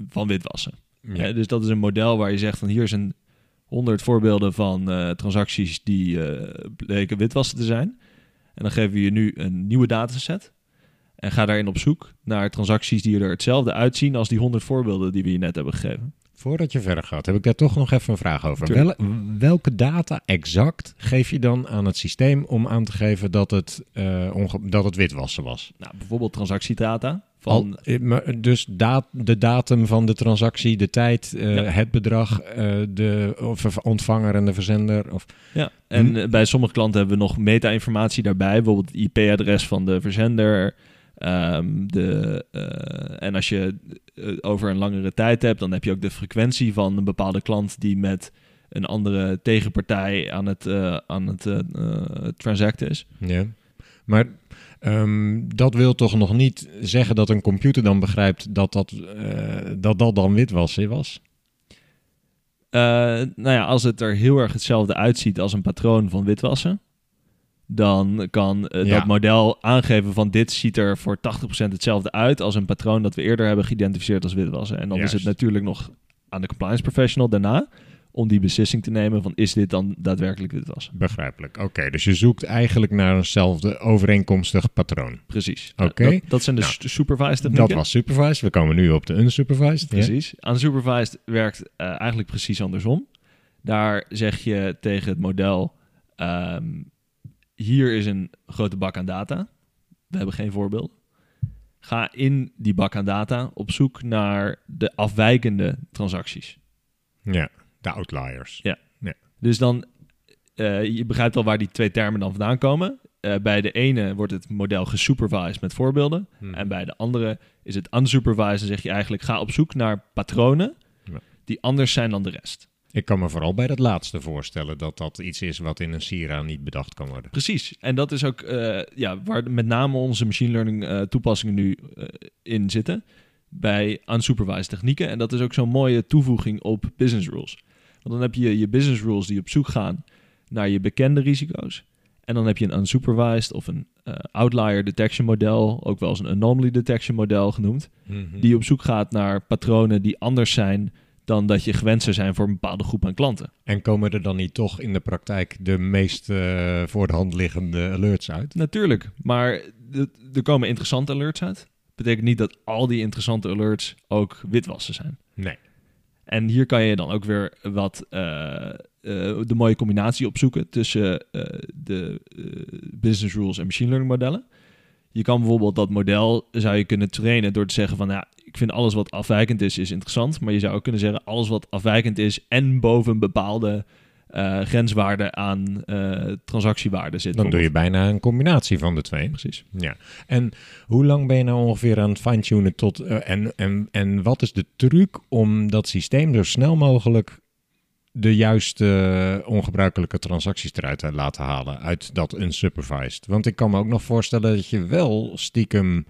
van witwassen. Ja. Hè, dus dat is een model waar je zegt van hier zijn 100 voorbeelden van eh, transacties die eh, bleken witwassen te zijn. En dan geven we je nu een nieuwe dataset. En ga daarin op zoek naar transacties die er hetzelfde uitzien als die 100 voorbeelden die we je net hebben gegeven. Voordat je verder gaat, heb ik daar toch nog even een vraag over. Wel- welke data exact geef je dan aan het systeem om aan te geven dat het, eh, dat het witwassen was? Nou, bijvoorbeeld transactiedata van Al, eh, maar dus da- de datum van de transactie, de tijd, eh, Ja. het bedrag, eh, de of- ontvanger en de verzender. Of, Ja, en Hm. eh, bij sommige klanten hebben we nog meta-informatie daarbij. Bijvoorbeeld het IP-adres van de verzender. ehm, de, eh, en als je eh, over een langere tijd hebt, dan heb je ook de frequentie van een bepaalde klant die met een andere tegenpartij aan het, eh, aan het eh, eh, transacten is. ja. Maar ehm, dat wil toch nog niet zeggen dat een computer dan begrijpt dat dat, eh, dat, dat dan witwassen was? Eh, nou ja, als het er heel erg hetzelfde uitziet als een patroon van witwassen, dan kan eh, Ja. dat model aangeven van dit ziet er voor 80% hetzelfde uit als een patroon dat we eerder hebben geïdentificeerd als witwassen. En dan is het natuurlijk nog aan de compliance professional daarna om die beslissing te nemen van is dit dan daadwerkelijk witwassen. Begrijpelijk. Oké, dus je zoekt eigenlijk naar eenzelfde overeenkomstig patroon. Precies. Oké. Nou, dat, dat zijn de Nou, su- supervised technieken. Dat was supervised. We komen nu op de unsupervised. Ja? Precies. Unsupervised werkt eh, eigenlijk precies andersom. Daar zeg je tegen het model: ehm, hier is een grote bak aan data. We hebben geen voorbeeld. Ga in die bak aan data op zoek naar de afwijkende transacties. Ja, de outliers. Dus dan, eh, je begrijpt al waar die twee termen dan vandaan komen. Eh, bij de ene wordt het model gesupervised met voorbeelden. Hmm. En bij de andere is het unsupervised. Dan zeg je eigenlijk, ga op zoek naar patronen Ja. die anders zijn dan de rest. Ik kan me vooral bij dat laatste voorstellen dat dat iets is wat in een Sira niet bedacht kan worden. Precies. En dat is ook eh, ja, waar met name onze machine learning toepassingen nu in zitten. Bij unsupervised technieken. En dat is ook zo'n mooie toevoeging op business rules. Want dan heb je je business rules die op zoek gaan naar je bekende risico's. En dan heb je een unsupervised of een eh, outlier detection model, ook wel eens een anomaly detection model genoemd, die op zoek gaat naar patronen die anders zijn dan dat je gewend zou zijn voor een bepaalde groep aan klanten. En komen er dan niet toch in de praktijk de meest eh, voor de hand liggende alerts uit? Natuurlijk, maar er komen interessante alerts uit. Betekent niet dat al die interessante alerts ook witwassen zijn. Nee. En hier kan je dan ook weer wat eh, eh, de mooie combinatie opzoeken tussen eh, de business rules en machine learning modellen. Je kan bijvoorbeeld dat model zou je kunnen trainen door te zeggen van ja, ik vind alles wat afwijkend is, is interessant. Maar je zou ook kunnen zeggen, alles wat afwijkend is en boven bepaalde eh, grenswaarde aan eh, transactiewaarde zit. Dan doe je bijna een combinatie van de twee. Precies. Ja. En hoe lang ben je nou ongeveer aan het fine-tunen tot... eh, en, en, en wat is de truc om dat systeem zo snel mogelijk de juiste ongebruikelijke transacties eruit te laten halen uit dat unsupervised? Want ik kan me ook nog voorstellen dat je wel stiekem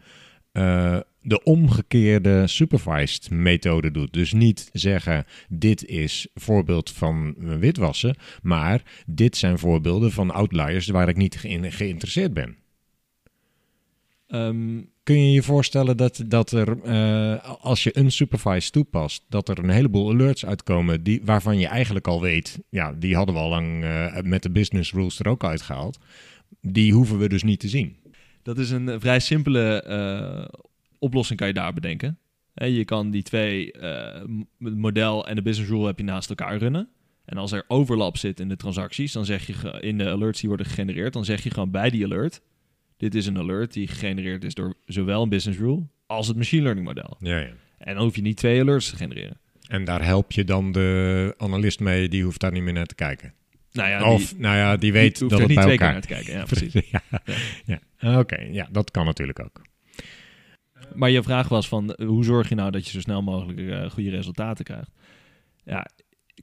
de omgekeerde supervised methode doet. Dus niet zeggen dit is voorbeeld van witwassen, maar dit zijn voorbeelden van outliers waar ik niet in geïnteresseerd ben. Ehm, Kun je je voorstellen dat, dat er, eh, als je unsupervised toepast, dat er een heleboel alerts uitkomen die, waarvan je eigenlijk al weet, ja, die hadden we al lang eh, met de business rules er ook uitgehaald. Die hoeven we dus niet te zien. Dat is een eh, vrij simpele oplossing kan je daar bedenken. Je kan die twee, eh, model en de business rule heb je naast elkaar runnen. En als er overlap zit in de transacties, dan zeg je in de alerts die worden gegenereerd, dan zeg je gewoon bij die alert, dit is een alert die gegenereerd is door zowel een business rule als het machine learning model. Ja, ja. En dan hoef je niet twee alerts te genereren. En daar help je dan de analist mee, die hoeft daar niet meer naar te kijken. Nou ja, of, nou ja, die weet hoeft dat er het niet bij twee keer elkaar... naar te kijken. Ja, precies. ja, ja. oké. Ja, dat kan natuurlijk ook. Maar je vraag was van eh, hoe zorg je nou dat je zo snel mogelijk eh, goede resultaten krijgt? Ja,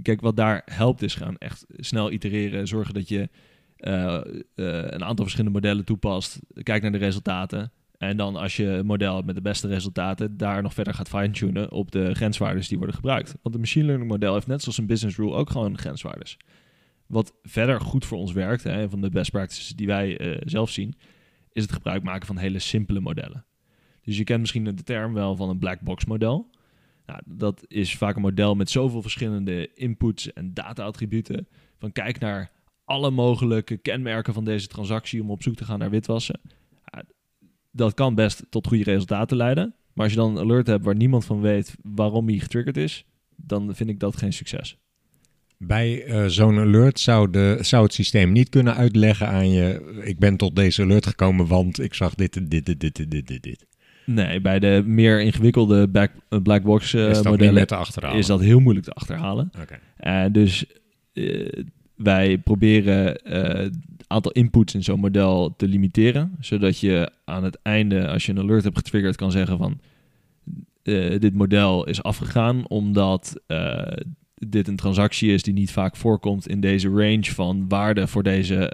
kijk, wat daar helpt is gaan echt snel itereren, zorgen dat je eh, een aantal verschillende modellen toepast, kijk naar de resultaten en dan als je een model hebt met de beste resultaten, daar nog verder gaat fine-tunen op de grenswaardes die worden gebruikt. Want een machine learning model heeft net zoals een business rule ook gewoon grenswaardes. Wat verder goed voor ons werkt, hè, van de best practices die wij zelf zien, is het gebruik maken van hele simpele modellen. Dus je kent misschien de term wel van een black box model. Nou, dat is vaak een model met zoveel verschillende inputs en data-attributen. Van kijk naar alle mogelijke kenmerken van deze transactie om op zoek te gaan naar witwassen. Dat kan best tot goede resultaten leiden. Maar als je dan een alert hebt waar niemand van weet waarom die getriggerd is, dan vind ik dat geen succes. Bij eh, zo'n alert zou, de, zou het systeem niet kunnen uitleggen aan je... ik ben tot deze alert gekomen, want ik zag dit, dit, dit, dit, dit, dit, dit. Nee, bij de meer ingewikkelde back, eh, black box eh, is modellen is dat heel moeilijk te achterhalen. Eh, dus wij proberen het aantal inputs in zo'n model te limiteren, zodat je aan het einde, als je een alert hebt getriggerd, kan zeggen van dit model is afgegaan omdat dit een transactie is die niet vaak voorkomt in deze range van waarde voor deze,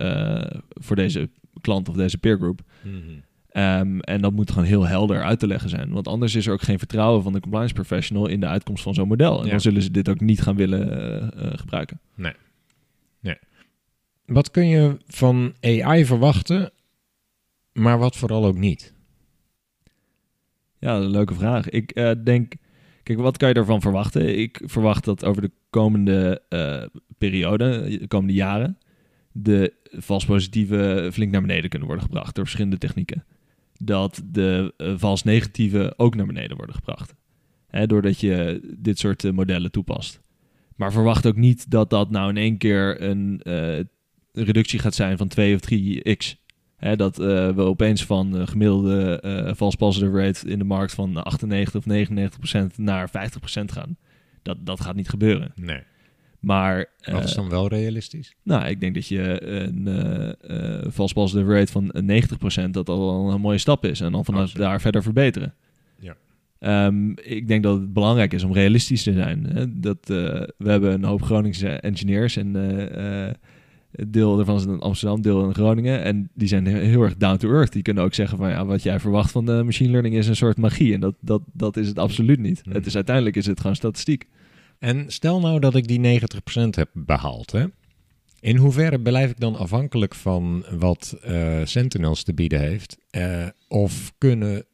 voor deze klant of deze peergroep. Mhm. Ehm, en dat moet gewoon heel helder uit te leggen zijn. Want anders is er ook geen vertrouwen van de compliance professional in de uitkomst van zo'n model. En Ja. dan zullen ze dit ook niet gaan willen eh, eh, gebruiken. Wat kun je van AI verwachten, maar wat vooral ook niet? Ja, een leuke vraag. Ik eh, denk, kijk, wat kan je ervan verwachten? Ik verwacht dat over de komende eh, periode, de komende jaren, de vals positieve flink naar beneden kunnen worden gebracht door verschillende technieken. Dat de eh, vals negatieve ook naar beneden worden gebracht. Hè, doordat je dit soort eh, modellen toepast. Maar verwacht ook niet dat dat nou in één keer een eh, reductie gaat zijn van 2 of 3x. Hè, dat we opeens van gemiddelde false positive rate in de markt van 98 of 99 procent naar 50 procent gaan. Dat, dat gaat niet gebeuren. Nee. Maar eh, Wat is dan wel realistisch? nou, ik denk dat je een eh eh false positive rate van 90 procent dat al een mooie stap is. En dan vanaf Absoluut. daar verder verbeteren. Ja. Ehm, ik denk dat het belangrijk is om realistisch te zijn. Hè? Dat, eh, we hebben een hoop Groningse engineers en eh, eh, deel daarvan is in Amsterdam, deel in Groningen. En die zijn he- heel erg down to earth. Die kunnen ook zeggen van ja, wat jij verwacht van de machine learning is een soort magie. En dat, dat, dat is het absoluut niet. Mhm. Het is uiteindelijk is het gewoon statistiek. En stel nou dat ik die 90% heb behaald, hè? In hoeverre blijf ik dan afhankelijk van wat eh, Sentinels te bieden heeft? Eh, of kunnen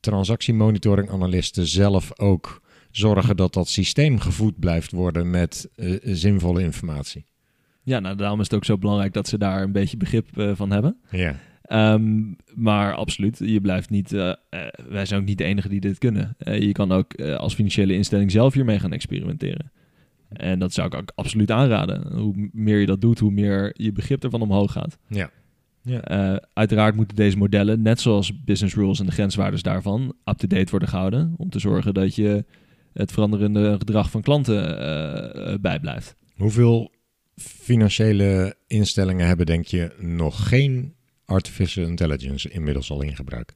transactiemonitoring-analysten zelf ook zorgen dat dat systeem gevoed blijft worden met eh, zinvolle informatie? Ja, nou daarom is het ook zo belangrijk dat ze daar een beetje begrip van hebben. Ja. Ehm, maar absoluut, je blijft niet. eh, eh, wij zijn ook niet de enige die dit kunnen. Eh, je kan ook als financiële instelling zelf hiermee gaan experimenteren. En dat zou ik ook absoluut aanraden. Hoe meer je dat doet, hoe meer je begrip ervan omhoog gaat. Ja. Ja. Eh, uiteraard moeten deze modellen, net zoals business rules en de grenswaardes daarvan, up-to-date worden gehouden. Om te zorgen dat je het veranderende gedrag van klanten bijblijft. Hoeveel financiële instellingen hebben, denk je, nog geen artificial intelligence inmiddels al in gebruik?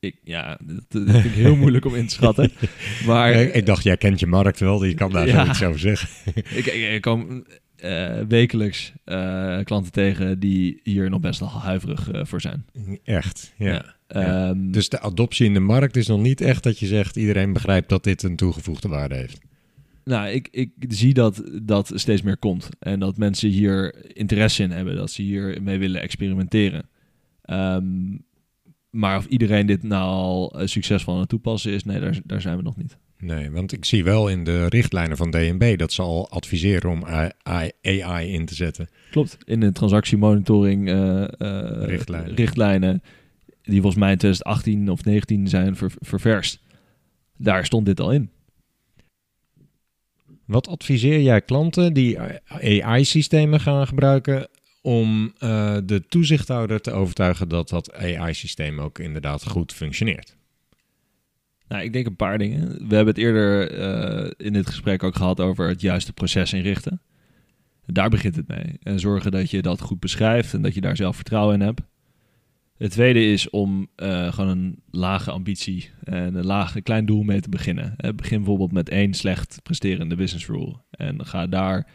Ik, ja, dat, dat vind ik heel moeilijk om in te schatten. Maar ik, ik dacht, jij kent je markt wel, je kan daar Ja. zoiets over zeggen. ik, ik, ik kom eh, wekelijks eh, klanten tegen die hier nog best wel huiverig eh, voor zijn. Echt, ja. Ja. Ja. Ehm, Dus de adoptie in de markt is nog niet echt dat je zegt, iedereen begrijpt dat dit een toegevoegde waarde heeft. Nou, ik, ik zie dat dat steeds meer komt. En dat mensen hier interesse in hebben. Dat ze hier mee willen experimenteren. Ehm, maar of iedereen dit nou al succesvol aan het toepassen is, nee, daar, daar zijn we nog niet. Nee, want ik zie wel in de richtlijnen van DNB dat ze al adviseren om AI AI in te zetten. Klopt. In de transactiemonitoring eh, eh, Richtlijnen. richtlijnen, die volgens mij in 2018 of 19 zijn ver, ververst. Daar stond dit al in. Wat adviseer jij klanten die AI-systemen gaan gebruiken om eh, de toezichthouder te overtuigen dat dat AI-systeem ook inderdaad goed functioneert? Nou, ik denk een paar dingen. We hebben het eerder eh, in dit gesprek ook gehad over het juiste proces inrichten. Daar begint het mee. En zorgen dat je dat goed beschrijft en dat je daar zelf vertrouwen in hebt. Het tweede is om eh, gewoon een lage ambitie en een laag een klein doel mee te beginnen. Eh, begin bijvoorbeeld met één slecht presterende business rule. En ga daar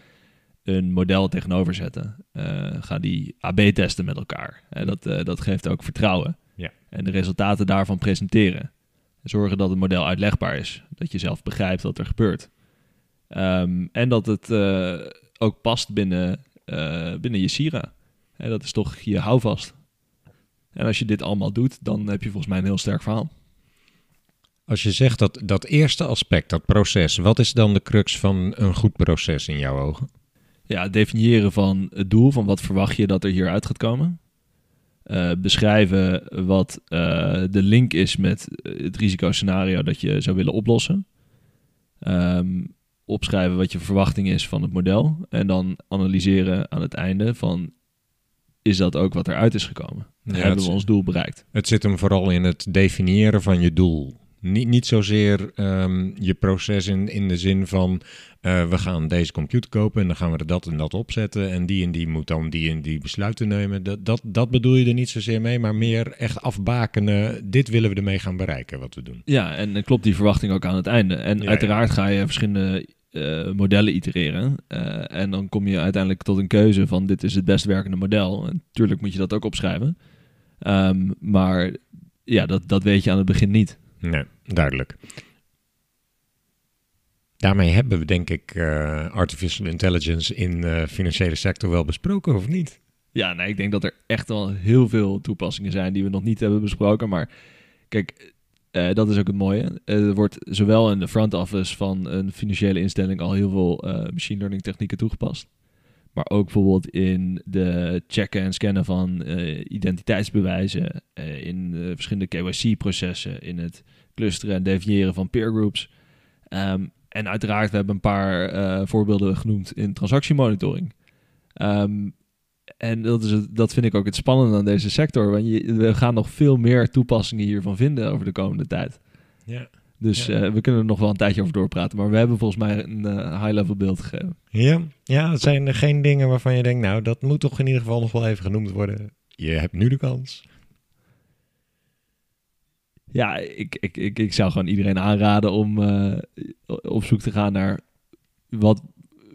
een model tegenover zetten. Eh, ga die AB testen met elkaar. Dat, dat geeft ook vertrouwen. Ja. En de resultaten daarvan presenteren. Zorgen dat het model uitlegbaar is. Dat je zelf begrijpt wat er gebeurt. Ehm, en dat het ook past binnen, binnen je Sira. Dat is toch je houvast. En als je dit allemaal doet, dan heb je volgens mij een heel sterk verhaal. Als je zegt dat dat eerste aspect, dat proces, wat is dan de crux van een goed proces in jouw ogen? Ja, het definiëren van het doel, van wat verwacht je dat er hieruit gaat komen. Eh, beschrijven wat eh, de link is met het risicoscenario dat je zou willen oplossen. Ehm, opschrijven wat je verwachting is van het model. En dan analyseren aan het einde van... is dat ook wat eruit is gekomen? Ja, Hebben we ons doel bereikt? Het zit hem vooral in het definiëren van je doel. Niet, niet zozeer ehm, je proces in, in de zin van eh, we gaan deze computer kopen en dan gaan we er dat en dat opzetten en die en die moet dan die en die besluiten nemen. Dat, dat, dat bedoel je er niet zozeer mee, maar meer echt afbakenen. Dit willen we ermee gaan bereiken wat we doen. Ja, en dan klopt die verwachting ook aan het einde. En Ja, uiteraard ga je verschillende eh, modellen itereren. eh, en dan kom je uiteindelijk tot een keuze van dit is het best werkende model. En natuurlijk moet je dat ook opschrijven. Ehm, maar ja, dat, dat weet je aan het begin niet. Nee, duidelijk. Daarmee hebben we denk ik eh, artificial intelligence in de financiële sector wel besproken, of niet? Ja, nee, ik denk dat er echt wel heel veel toepassingen zijn die we nog niet hebben besproken. Maar kijk, eh, dat is ook het mooie. Er wordt zowel in de front office van een financiële instelling al heel veel eh, machine learning technieken toegepast. Maar ook bijvoorbeeld in de checken en scannen van eh, identiteitsbewijzen, eh, in de verschillende KYC-processen, in het clusteren en definiëren van peer groups. Ehm, en uiteraard, we hebben een paar eh, voorbeelden genoemd in transactiemonitoring. Ehm, en dat, is het, dat vind ik ook het spannende aan deze sector. Want je, we gaan nog veel meer toepassingen hiervan vinden over de komende tijd. Ja. Dus Ja. eh, we kunnen er nog wel een tijdje over doorpraten. Maar we hebben volgens mij een eh, high-level beeld gegeven. Ja, ja, het zijn er geen dingen waarvan je denkt, nou, dat moet toch in ieder geval nog wel even genoemd worden. Je hebt nu de kans. Ja, ik, ik, ik, ik zou gewoon iedereen aanraden om eh, op zoek te gaan naar wat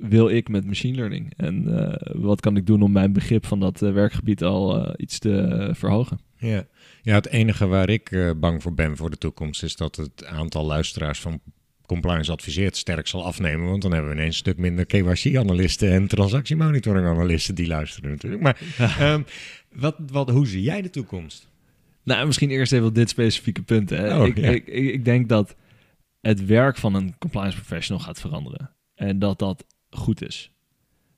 wil ik met machine learning? En eh, wat kan ik doen om mijn begrip van dat eh, werkgebied al eh, iets te verhogen? Ja. ja, het enige waar ik bang voor ben voor de toekomst is dat het aantal luisteraars van Compliance Adviseert sterk zal afnemen. Want dan hebben we ineens een stuk minder KYC-analisten en transactiemonitoring-analisten die luisteren natuurlijk. Maar ehm, wat, wat, hoe zie jij de toekomst? Nou, misschien eerst even op dit specifieke punt. Hè. Oh, ik, ja. ik, ik, ik denk dat het werk van een compliance professional gaat veranderen. En dat dat goed is.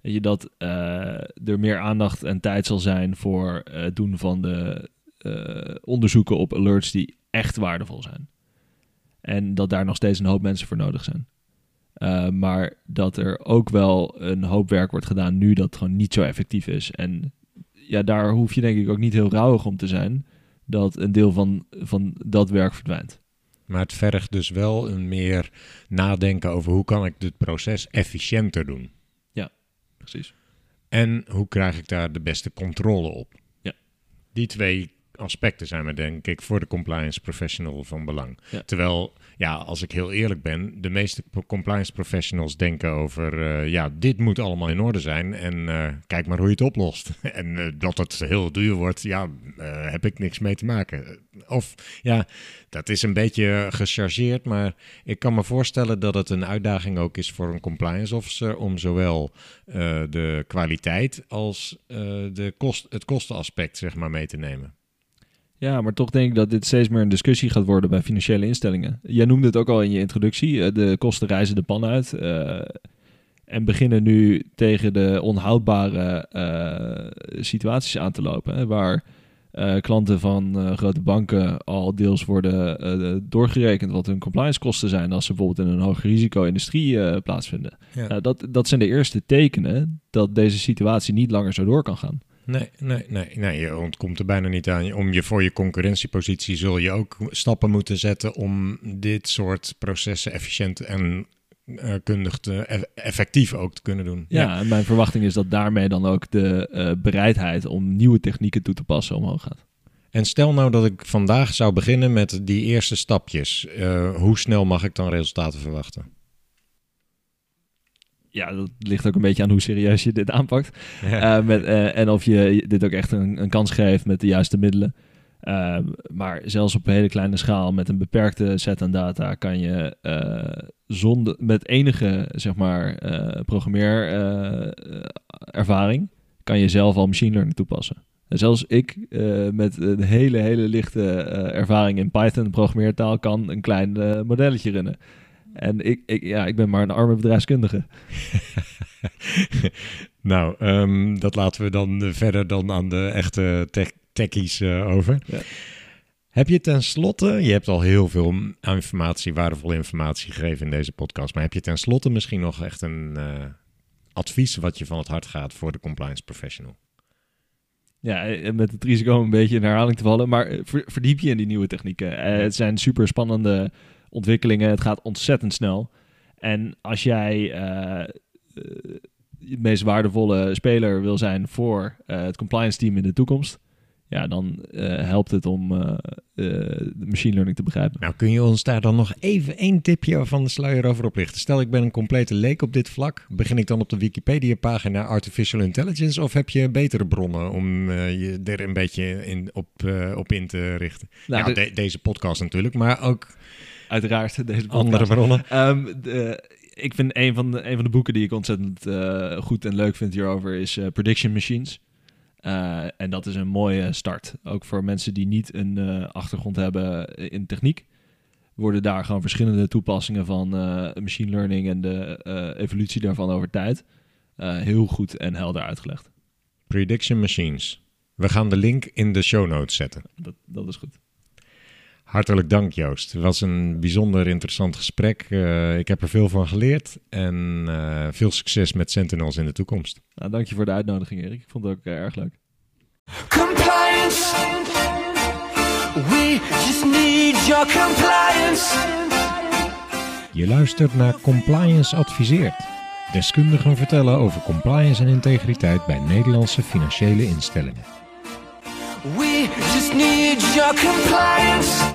Weet je, dat eh, er meer aandacht en tijd zal zijn voor het doen van de eh, onderzoeken op alerts die echt waardevol zijn. En dat daar nog steeds een hoop mensen voor nodig zijn. Eh, maar dat er ook wel een hoop werk wordt gedaan nu dat gewoon niet zo effectief is. En ja, daar hoef je denk ik ook niet heel rauwig om te zijn dat een deel van, van dat werk verdwijnt. Maar het vergt dus wel een meer nadenken over hoe kan ik dit proces efficiënter doen. Precies. En hoe krijg ik daar de beste controle op? Ja. Die twee aspecten zijn me denk ik voor de compliance professional van belang. Ja. Terwijl, ja, als ik heel eerlijk ben, de meeste compliance professionals denken over, eh, ja, dit moet allemaal in orde zijn en eh, kijk maar hoe je het oplost. en eh, dat het heel duur wordt, ja, heb ik niks mee te maken. Of, ja, dat is een beetje gechargeerd, maar ik kan me voorstellen dat het een uitdaging ook is voor een compliance officer om zowel de kwaliteit als de kost, het kostenaspect zeg maar mee te nemen. Ja, maar toch denk ik dat dit steeds meer een discussie gaat worden bij financiële instellingen. Jij noemde het ook al in je introductie. eh, De kosten reizen de pan uit. eh, en beginnen nu tegen de onhoudbare eh, situaties aan te lopen. Hè, waar klanten van grote banken al deels worden eh, doorgerekend wat hun compliance kosten zijn als ze bijvoorbeeld in een hoog risico-industrie eh, plaatsvinden. Ja. Nou, dat, dat zijn de eerste tekenen dat deze situatie niet langer zo door kan gaan. Nee, nee, nee, nee, je ontkomt er bijna niet aan. Om je voor je concurrentiepositie zul je ook stappen moeten zetten om dit soort processen efficiënt en eh, kundig te, eff- effectief ook te kunnen doen. Ja, en mijn verwachting is dat daarmee dan ook de eh, bereidheid om nieuwe technieken toe te passen omhoog gaat. En stel nou dat ik vandaag zou beginnen met die eerste stapjes. Eh, hoe snel mag ik dan resultaten verwachten? Ja, dat ligt ook een beetje aan hoe serieus je dit aanpakt. Eh, met, eh, en of je dit ook echt een, een kans geeft met de juiste middelen. Eh, maar zelfs op een hele kleine schaal met een beperkte set aan data kan je eh, zonder, met enige zeg maar, programmeerervaring kan je zelf al machine learning toepassen. En zelfs ik met een hele, hele lichte ervaring in Python, programmeertaal, kan een klein modelletje runnen. En ik, ik, ja, ik ben maar een arme bedrijfskundige. nou, ehm, dat laten we dan eh, verder dan aan de echte tech techies eh, over. Ja. Heb je tenslotte, je hebt al heel veel informatie, waardevolle informatie gegeven in deze podcast, maar heb je tenslotte misschien nog echt een eh, advies wat je van het hart gaat voor de compliance professional? Ja, met het risico om een beetje in herhaling te vallen. Maar ver- verdiep je in die nieuwe technieken. Het zijn super spannende ontwikkelingen. Het gaat ontzettend snel. En als jij eh, eh, de meest waardevolle speler wil zijn voor eh, het compliance team in de toekomst, ja, dan eh, helpt het om eh, eh, de machine learning te begrijpen. Nou, kun je ons daar dan nog even één tipje van de sluier over oplichten? Stel, ik ben een complete leek op dit vlak. Begin ik dan op de Wikipedia-pagina Artificial Intelligence of heb je betere bronnen om eh, je er een beetje in, op, eh, op in te richten? Nou, ja, de- de- deze podcast natuurlijk, maar ook Uiteraard, deze podcast. andere bronnen. Ehm, de- ik vind een van, de, een van de boeken die ik ontzettend eh, goed en leuk vind hierover is eh, Prediction Machines. Eh, en dat is een mooie start. Ook voor mensen die niet een achtergrond hebben in techniek. Worden daar gewoon verschillende toepassingen van machine learning en de evolutie daarvan over tijd heel goed en helder uitgelegd. Prediction Machines. We gaan de link in de show notes zetten. Dat, dat is goed. Hartelijk dank Joost. Het was een bijzonder interessant gesprek. Eh, ik heb er veel van geleerd en eh, veel succes met Sentinels in de toekomst. Nou, dank je voor de uitnodiging, Erik. Ik vond het ook eh, erg leuk. Compliance. We just need your compliance. Je luistert naar Compliance Adviseert. Deskundigen vertellen over compliance en integriteit bij Nederlandse financiële instellingen. We just need your compliance.